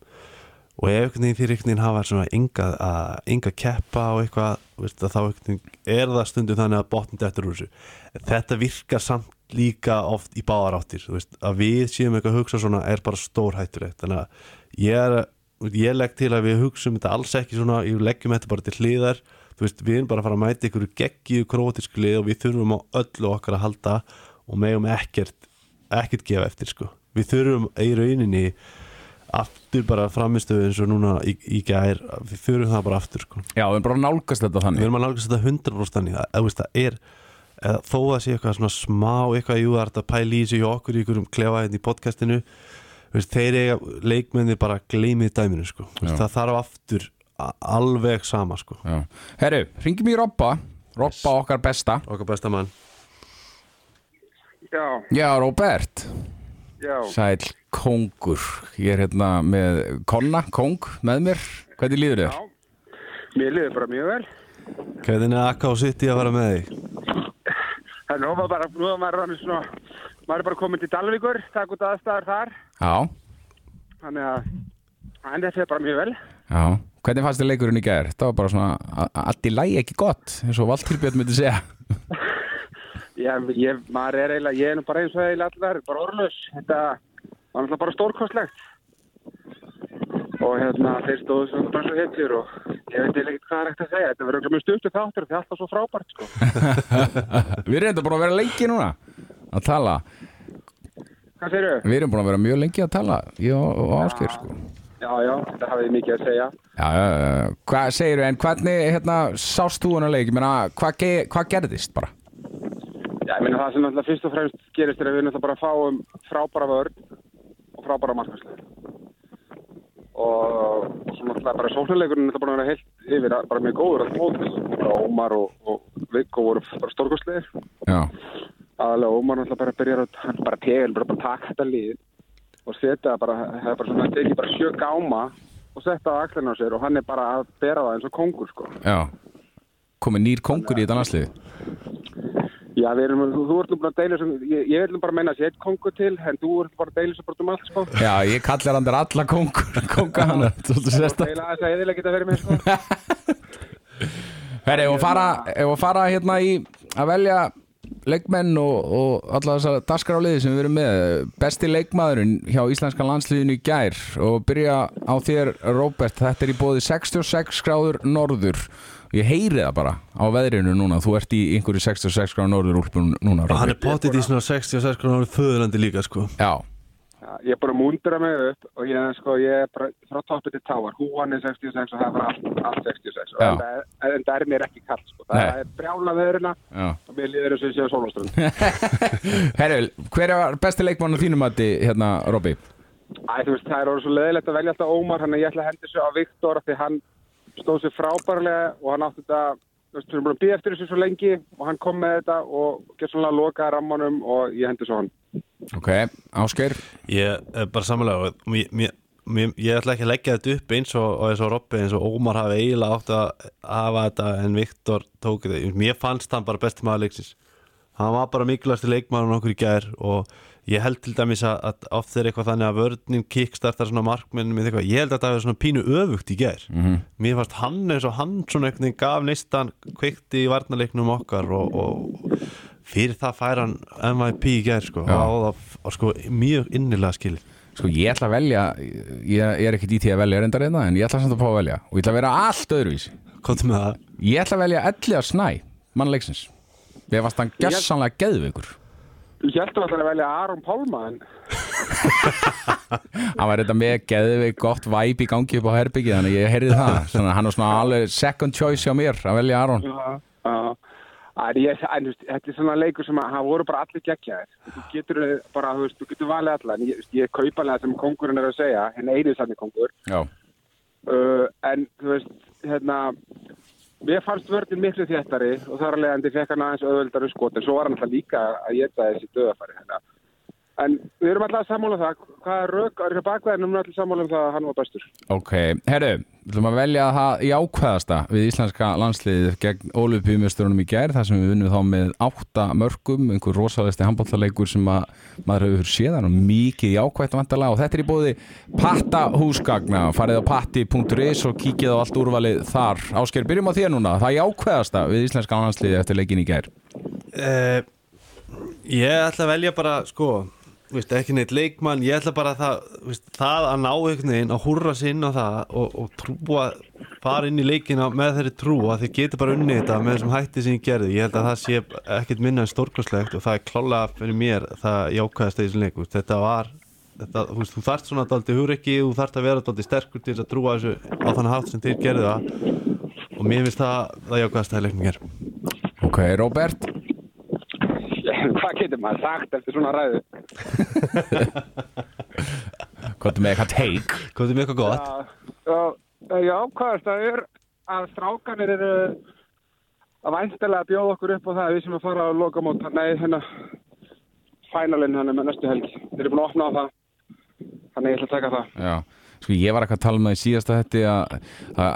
Og ef einhvern veginn fyrir einhvern veginn hafa svona enga, enga keppa og eitthvað veist, þá er það stundum þannig að botn dettur úr þessu. Þetta virkar samt líka oft í báðar áttir þú veist, að við séum eitthvað að hugsa svona er bara stórhættulegt. Þannig að ég, er, ég legg til að við hugsaum þetta alls ekki svona, ég leggjum þetta bara til hliðar. Veist, við erum bara að fara að mæta ykkur geggið krótísku lið og við þurfum á öllu okkar að halda og megum ekkert ekkert gefa eftir sko við þurfum í rauninni aftur bara framistöðu eins og núna í, í gær, við þurfum það bara aftur sko. Já, við erum bara að nálgast þetta við þannig erum að nálgast þetta 100% þannig að veist, það er eða, þó að sé eitthvað svona smá eitthvað jú það er þetta að pæla í þessu hjá okkur í ykkurum klefa hérna í podcastinu. Veist, þeir eiga leikmenni bara gleymið dæminu sko. veist, það þarf aftur alveg sama sko. Já. Herru, ringjum í Robba. Robba okkar besta. Okkar besta mann. Já, Já, Robert já, Sæl Kongur Ég er hérna með Konna, Kong, með mér Hvernig líður þér? já. Mér liður bara mjög vel. hvernig er Akka og City að vera með þig? Það er var bara, nú var maður rann svona, maður er bara komin til Dalvíkur, takk út aðstæður þar. Já, Þannig að, en þetta er bara mjög vel. já Hvernig fannst þér leikurinn í gær? Það var bara svona allt í lægi ekki gott eins og Valtýrbjörn myndi segja Ég, ég, maður er eiginlega, ég er nú bara eins og eiginlega allar, bara orðlaus. Þetta var náttúrulega bara stórkostlegt. og hérna þeir stóðu svo bara svo hetjur og ég veit ekki hvað er ekkert að segja þetta verður ekki mjög stuttu þáttur því alltaf svo frábært sko. Við erum enda búin að vera lengi núna að tala hvað segirðu? Við erum búin að vera mjög lengi að tala Ég og, og Ásker sko Já, já, þetta hafið mikið að segja Já, já, já, hvað segirðu, en hvernig hérna, sást þú hana leik, ég meina, hvað, ge hvað gerðist bara? Meina það sem náttúrulega fyrst og fremst gerist er að við náttúrulega bara fáum frábæra vörn og frábæra markværslu og svo náttúrulega bara sóknuleikurinn er að vera heilt yfir að- bara mjög góður að mót bara Ómar og, og Viggo voru bara stórkostlegir. Já, aðalega Ómar náttúrulega bara byrjar að hann bara tegel, bara bara taka þetta lið og setja bara, það er bara svona tekið bara sjö gáma og setja á axlinn á sér og hann er bara að bera það eins og kongur sko. já. Komið nýr kongur í þetta landslið Já, við erum, þú, ert nú bara að deila sem, ég, ég vil nú bara meina að sé eitt kongur til en þú ert bara að deila sem bara um allt sko. Já, ég kallar hann þér alla kongur Konga hann, þú og sérst að deila þess að eðilega geta verið með sko. Herri, ef að fara, að hérna í að velja leikmenn og, og alla þessar dagskráliði sem við erum með. Besti leikmaðurinn hjá íslenska landsliðinu í gær. Og byrja á þér Róbert, þetta er í bóði 66 gráður norður ég heyri það bara á veðrinu núna. Þú ert í einhverju 66 gráður norður úlpun núna og hann er potið í svona 66 gráður föðurlandi líka sko. Já, Já, ég er bara að múndra mig upp og ég, sko, ég er bara frá toppið til táar, húan er 66 og það er bara allt, allt 66 og Já. en það er, en það er mér ekki kallt sko. það Nei. er brjála veðurina já. og mér líður þess að ég sé á sólaströnd Herri, hver er besti leikmann á þínum mati hérna, veist, það er orðið svo leðilegt að velja alltaf Ómar, þannig að ég ætla að hendi svo á Viktor af því hann stóð sér frábærlega og hann átti þetta, við erum búin að býja eftir þessu svo lengi og hann kom með þetta og gerð svona að loka rammanum og ég hendi svo hann. Ok, Ásgeir? Ég er bara samanlega og mér, mér, mér, ég ætla ekki að leggja þetta upp eins og, og eins og Robby eins og Ómar hafi eiginlega átt að hafa þetta en Viktor tók þetta. Mér fannst hann bara besti maður leiksins. Hann var bara mikilvægsti leikmaður okkur í gær og ég held til dæmis að, að oft er eitthvað þannig að vörnin kickstartar svona markmennum með eitthvað, ég held að það er svona pínu öfugt í gær. -hmm. mér fannst hann eins og hann svona einhvern veginn gaf neistan kveikti í varnarleiknum okkar og, og fyrir það fær hann MVP í gær sko, Já. og og sko mjög innilega skilið. Sko ég ætla að velja ég, ég er ekkert í því að velja reyndar einna en ég ætla samt að fá að velja. Og ég ætla að vera allt öðruvísi Ég ætla að velja Elliðar Snæ mannleiksins Ég varst hann gessanlega geðveikur Ég held að það að velja Aron Pálma en Hann var þetta með geðveik gott væp í gangi upp á herbyggið þannig ég heyrði það svona, Hann var svona alveg second choice hjá mér að velja Aron Já, já. Ég, en, veist, þetta er svona leikur sem að það voru bara allir geggjaðir. Þú getur bara, þú veist, þú getur valið alla. En ég, ég kaupa alveg það sem kongurinn er að segja, henni einu sannig kongur. Já, Uh, en, þú veist, hérna, mér fannst vörðin miklu þéttari og þar að leiðandi fekk hann aðeins auðveldari skot, en svo var hann alltaf líka að geta þessi döðafæri. Hérna. En við erum alltaf að sammála um það, hvað er rauk, er það bakvæðin, við erum alltaf sammála um það að hann var bestur. ok, herru Við ætlum að velja það í ákveðasta við íslenska landsliðið gegn Ólupíumesturunum í gær þar sem við vinnum þá með átta mörgum, einhver rosalegsti handbóltaleikur sem að maður hefur séðan og mikið í ákvæðt vantarlega og þetta er í bóði Patta húsgagna farið á patti.is og kíkið á allt úrvalið þar. Ásker, byrjum á þér núna það er í ákveðasta við íslenska landsliðið eftir leikin í gær. Eh, Ég ætla að velja bara sko veist, ekki neitt leikmann, ég ætla bara að það, veist, það að ná einhvern veginn að húrra sig inn á það og, og trúa fara inn í leikina með þeirri trú að þið getur bara unnið þetta með þessum hætti sem ég gerði. Ég held að það sé ekkert minna en stórkoslegt og það er klálega fyrir mér það jákvæðast þessum leik, veist, þetta var þetta, þú, þarft svona daldi hugreiki þú þarft að vera daldi sterkur til að trúa þessu á þannig hátt sem þeir gerði það og mér finnst það það jákvæðast Ok, Robert hvað getur maður sagt eftir svona ræðu? Hvað er með eitthvað teik? Komðu með eitthvað gott. Já, já, hvað er það er að strákanir eru að vænstilega bjóða okkur upp á það að við sem að fara á lokamót, nei, hérna fænalinn hann með næstu helgi. Þeir eru búin að opna á það. Þannig ég ætla að taka það. Já, sko ég var eitthvað að tala með í síðasta þetta að, að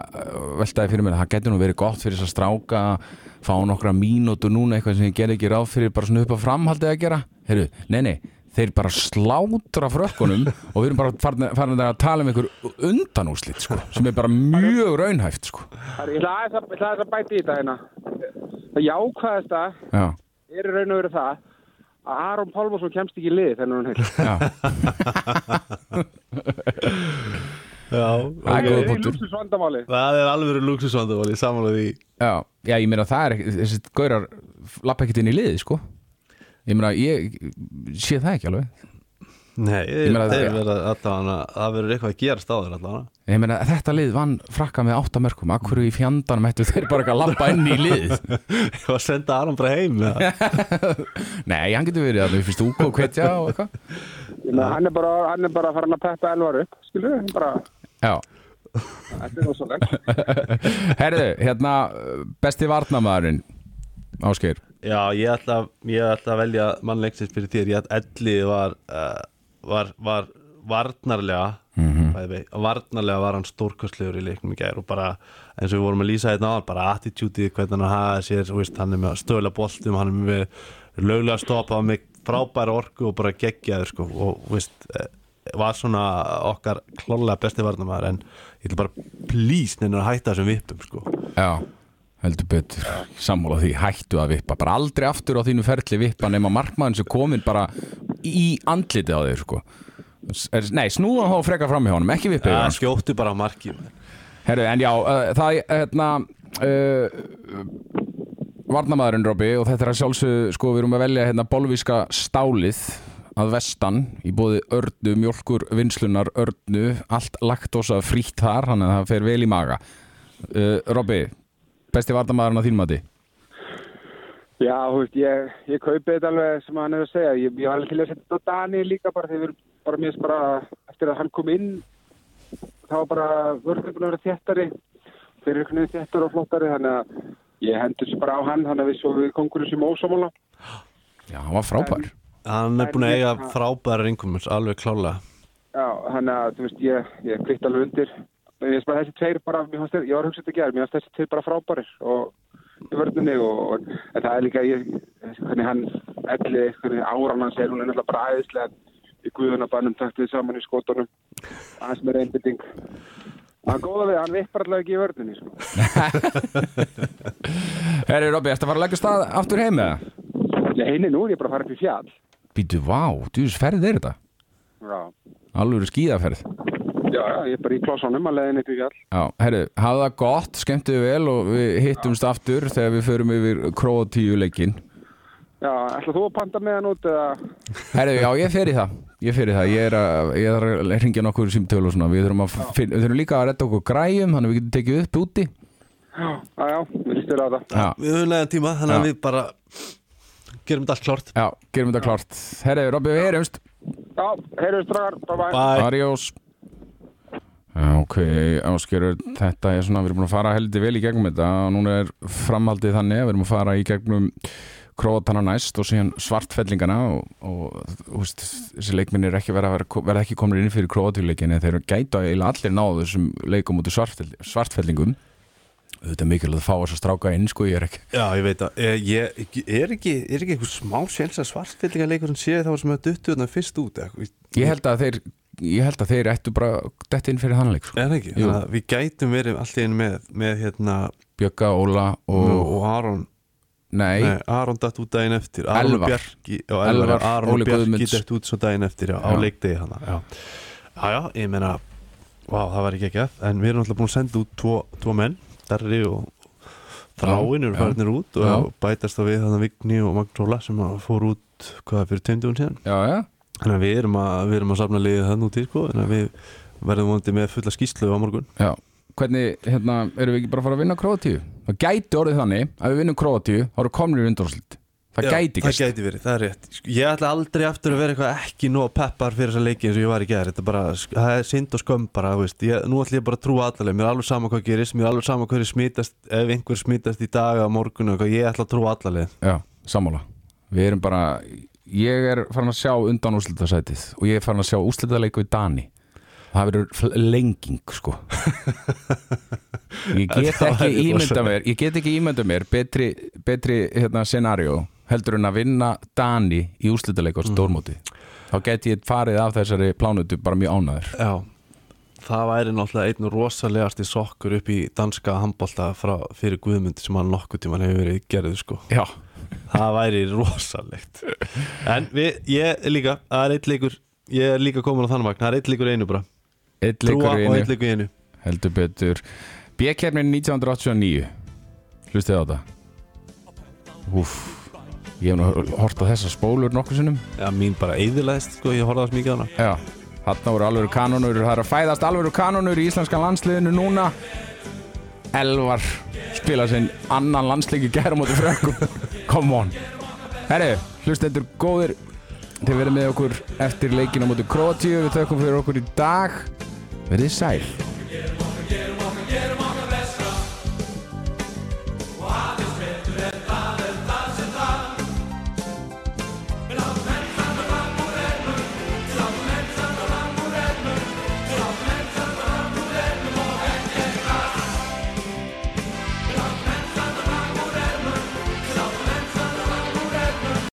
veltaði fyrir mér að það getur nú verið gott fyrir þess að stráka að fá nokkra mínútur núna eitthvað sem ég ger ekki ráð fyrir bara svona upp á framhaldið að gera. Heyrðu, nei nei, þeir bara slátra frökkunum og við erum bara farin, farin að tala um einhver undanúslit sko, sem er bara mjög raunhæft sko. Ég ætla aðeins að, að bæti í þetta hérna. Það jákvæðasta Já, er raun og veru það að Aron Pálmarsson kemst ekki í lið þennan hann heil já, Já, Það er er lúksusvandamáli Það er alveg luxusvandavali samanlega því. Já, já, ég meina það er ekki þessi gaurar lappa ekkert inn í liði, sko. Ég meina, ég sé það ekki alveg Nei, meina, þeir verða allavega það verður eitthvað að gerast á þeir allavega. Ég meina, þetta lið vann frakka með átta mörgum Akkur í fjandanum ættu þeir bara ekki að lappa inn í lið? Ég var að senda Aron bara heim? Nei, hann getur verið að þú fyrst úk og kvetja og eitthvað hann er bara, hann er bara farin að peppa elvar upp, skilu, bara, Já, þetta er rosalega. herðu, hérna besti varnamaðurinn Ásgeir. Já, ég ætla, ég ætla að velja mannleiksins fyrir þér. Ég ætla Elli var, uh, var, var varnarlega Mhm. bæði, varnarlega var hann stórkostlegur í leiknum í gær og bara eins og við vorum að lýsa hérna á bara attitútið, hvernig hann hafa sér veist, hann er með stöðla boltum, hann er með löglega stoppa með frábæra orku og bara geggjaður sko og veist, eh, var svona okkar klónlega besti varnarmaður en ég ætla bara please neina að hætta þessum vippum sko. Já, heldur betur. Sammála því, hættu að vippa. Bara aldrei aftur á þínu ferli vippa nema markmaðurinn sem komin bara í andlitið á þig sko. Nei, snúða þá frekar fram í honum, ekki vippið ja, sko. skjóttu bara á marki Herru, en já, uh, það er hérna uh, Varnamaðurinn Robby og þetta er að sjálfsög sko, við erum að velja hérna bolvíska stálið að vestan í bóði örnu, mjólkur, vinslunar, örnu allt laktosa frítt þar þannig að það fer vel í maga uh, Robby, besti varnamaðurinn á þínum mati? Já, þú veist, ég, ég kaupi þetta alveg sem hann hefur að segja. Ég, ég var alveg til að setja þetta á Dani líka bara þegar við bara mér bara, eftir að hann kom inn, þá var bara vörður búin að vera þéttari, fyrir einhvern veginn þéttari og flottari, þannig að ég hendur sér bara á hann, þannig að við svo við kongurum sem ósámála. Já, hann var frábær Hann er búin að eiga frábæra ringumins, alveg klálega Já, þannig að, þú veist, ég, ég kvitt alveg undir. Ég veist bara þessi tveir bara, mér fannst þeir, ég var að hugsa þetta að gera, mér fannst þessi tveir bara frábærir og í vörðinni og, það er líka, ég, hvernig hann, elli, hvernig áran hans er, hún er náttúrulega bara æðislega í guðunabannum taktið saman í skotunum, aðeins með reynbytting. Hann góða við, hann vippar allavega ekki í vörðinni, sko. Herri Robby, ertu að fara að leggja stað aftur heim með það? Ég heini nú, er ég bara að fara upp í fjall. Býtu, vá, þú veist ferð er þetta Já, Alveg skíðaferð já, já, ég er bara í klossanum að leiðin upp í fjall. Já, herru, hafa það gott, skemmtu vel og við hittumst aftur þegar við förum yfir Króatíu leikin Já, ætla þú að panta með hann út eða? Herru, já, ég fer í það Ég fer í það, ég er að, ég er að ringja nokkur símtölu og svona Við þurfum, að finna, við þurfum líka að redda okkur græjum Þannig að við getum tekið upp úti. Já, já, já, við lístum á það. Já, Við höfum leiðan tíma, þannig að Já. við bara gerum þetta allt klárt. Já, gerum þetta klárt. Herru, Robby, við heyrumst. Já, heyrðu stráðar, bye bye. Bye Adiós. Já, ok, áskerur, þetta er svona, við erum búin að fara heldur vel í gegnum þetta og núna er framhaldið þannig að við erum að fara í gegnum króatana næst og síðan svartfellingana og, og þú veist, þessi leikminn er ekki verið að vera, verða ekki komin inn fyrir króatjuleikin en þeir gæta eiginlega allir náðu þessum leikum út svartfellingum. Þetta er mikilvægt að fá þess að stráka inn sko, ég er ekki. Já, ég veit að ég, ég, er ekki er ekki eitthvað smá sjens að svartfyllingarleikur sem sé þá sem að duttu þarna fyrst út eða, ég held að þeir, ég held að þeir ættu bara dett inn fyrir þannleik sko. við gætum verið allt í einu með, með hérna Bjögga, Óla og, og, Aron. Nei, Nei, Aron datt út daginn eftir. Aron Elvar. Bjarki já, Elvar, Elvar, Aron Bjarki dætt út svo daginn eftir já, á Já. leikdegi hana já. já, já, ég meina Vá, það var ekki ekki að En við erum alltaf búin að senda út tvo, tvo menn Darri og Þráin eru farinir út og bætast þá við þannig Vigni og Magdóla sem fór út hvaða fyrir tveimdugum síðan? Já, já Þannig að við erum að, við erum að safna liðið þannig út í sko Þannig að við verðum vonandi með fulla skýslu á morgun. Já, hvernig, hérna, erum við ekki bara að fara að vinna Króatíu? Það gæti orðið þannig að við vinnum Króatíu, þá eru komnir í undanúrslit. Það Já, gæti Það ekki gæti verið, það er rétt. Sko, Ég ætla aldrei aftur að vera eitthvað ekki nóg peppar fyrir þessa leiki eins og ég var í gæðir Þetta bara, það er synd og skömm bara, þú veist. Ég, Nú ætla ég bara að trúa allaleg, mér er alveg sama hvað gerist Mér er alveg sama hverju smitast, ef einhver smitast í dag á morgun og eitthvað, Ég ætla að trúa allaleg Já, sammála. Við erum bara, ég er farin að sjá undanúrslitasætið og ég er farin að sjá úrslitaleiku í Dani. Það verður lenging, sko. Ég get ekki ímynda mér Ég get ekki ímynda mér betri, betri hérna, scenario heldur en að vinna Dani í úrslitaleiku á stórmóti. Þá get ég farið af þessari plánutu bara mjög ánæður Já, það væri náttúrulega einn rosalegasti sokkur upp í danska handbolta frá, fyrir Guðmund sem hann nokkuð tíman hefur verið gerðu sko. Já, Það væri rosalegt. En við, ég líka, það er eitt leikur Ég er líka komin á þann vagn, það er eitt leikur einu bara. Trúa leikur einu. leikur í einu. Heldur betur. B-kefnin 1989 Hlustið á þetta. Úf Ég hef nú hort á þessa spólur nokkur sinnum. Já, mín bara eyðilegst, sko, ég á þess mikið á hana. Já, þarna voru alvöru kanonur Það er að fæðast alvöru kanonur í íslenska landsliðinu núna. Elvar spila sinn annan landsleiki gæra móti frökkum Come on. Herri, hlustendur góðir Þið verið með okkur eftir leikina móti Kroatíu Við þökkum fyrir okkur í dag. Verðið sæl